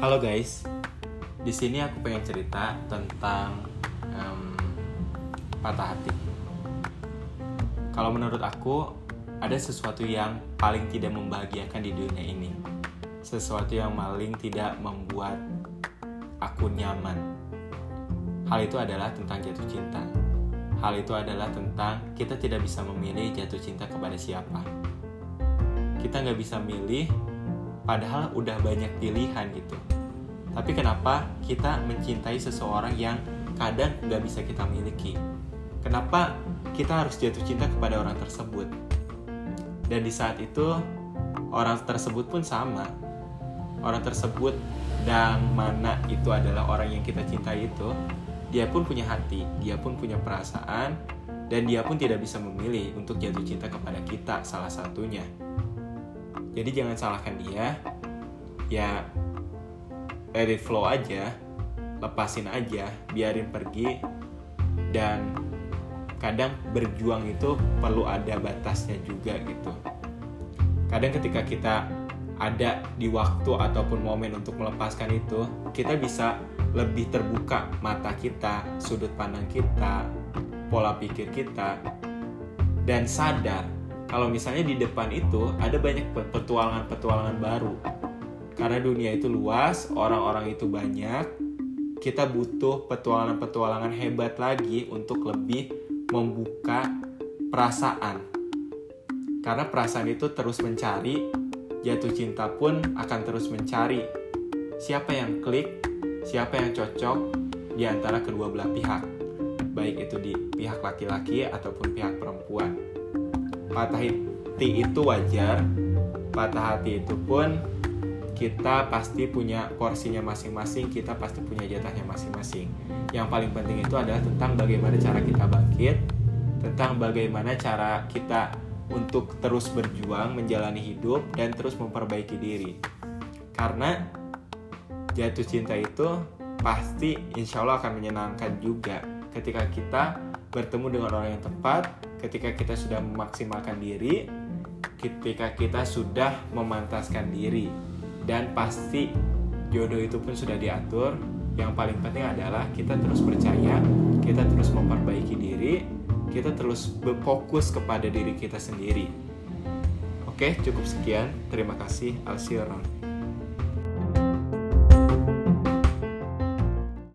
Halo guys, di sini aku pengen cerita tentang em, patah hati. Kalau menurut aku, ada sesuatu yang paling tidak membahagiakan di dunia ini, sesuatu yang paling tidak membuat aku nyaman. Hal itu adalah tentang jatuh cinta. Hal itu adalah tentang kita tidak bisa memilih jatuh cinta kepada siapa. Kita nggak bisa milih, padahal udah banyak pilihan gitu. Tapi kenapa kita mencintai seseorang yang kadang nggak bisa kita miliki? Kenapa kita harus jatuh cinta kepada orang tersebut? Dan di saat itu orang tersebut pun sama. Orang tersebut dan mana itu adalah orang yang kita cintai itu, dia pun punya hati, dia pun punya perasaan, dan dia pun tidak bisa memilih untuk jatuh cinta kepada kita salah satunya. Jadi jangan salahkan dia, ya let it flow aja, lepasin aja, biarin pergi, dan kadang berjuang itu perlu ada batasnya juga gitu. Kadang ketika kita ada di waktu ataupun momen untuk melepaskan itu, kita bisa lebih terbuka mata kita, sudut pandang kita, pola pikir kita, dan sadar kalau misalnya di depan itu ada banyak petualangan-petualangan baru. Karena dunia itu luas, orang-orang itu banyak, kita butuh petualangan-petualangan hebat lagi untuk lebih membuka perasaan. Karena perasaan itu terus mencari, jatuh cinta pun akan terus mencari siapa yang klik, siapa yang cocok di antara kedua belah pihak, baik itu di pihak laki-laki ataupun pihak perempuan. Patah hati itu wajar, patah hati itu pun kita pasti punya porsinya masing-masing, kita pasti punya jatahnya masing-masing. Yang paling penting itu adalah tentang bagaimana cara kita bangkit, tentang bagaimana cara kita untuk terus berjuang menjalani hidup dan terus memperbaiki diri. Karena jatuh cinta itu pasti insya Allah akan menyenangkan juga ketika kita bertemu dengan orang yang tepat, ketika kita sudah memaksimalkan diri, ketika kita sudah memantaskan diri. Dan pasti jodoh itu pun sudah diatur. Yang paling penting adalah kita terus percaya kita terus memperbaiki diri kita terus berfokus kepada diri kita sendiri. Oke cukup sekian. Terima kasih. Around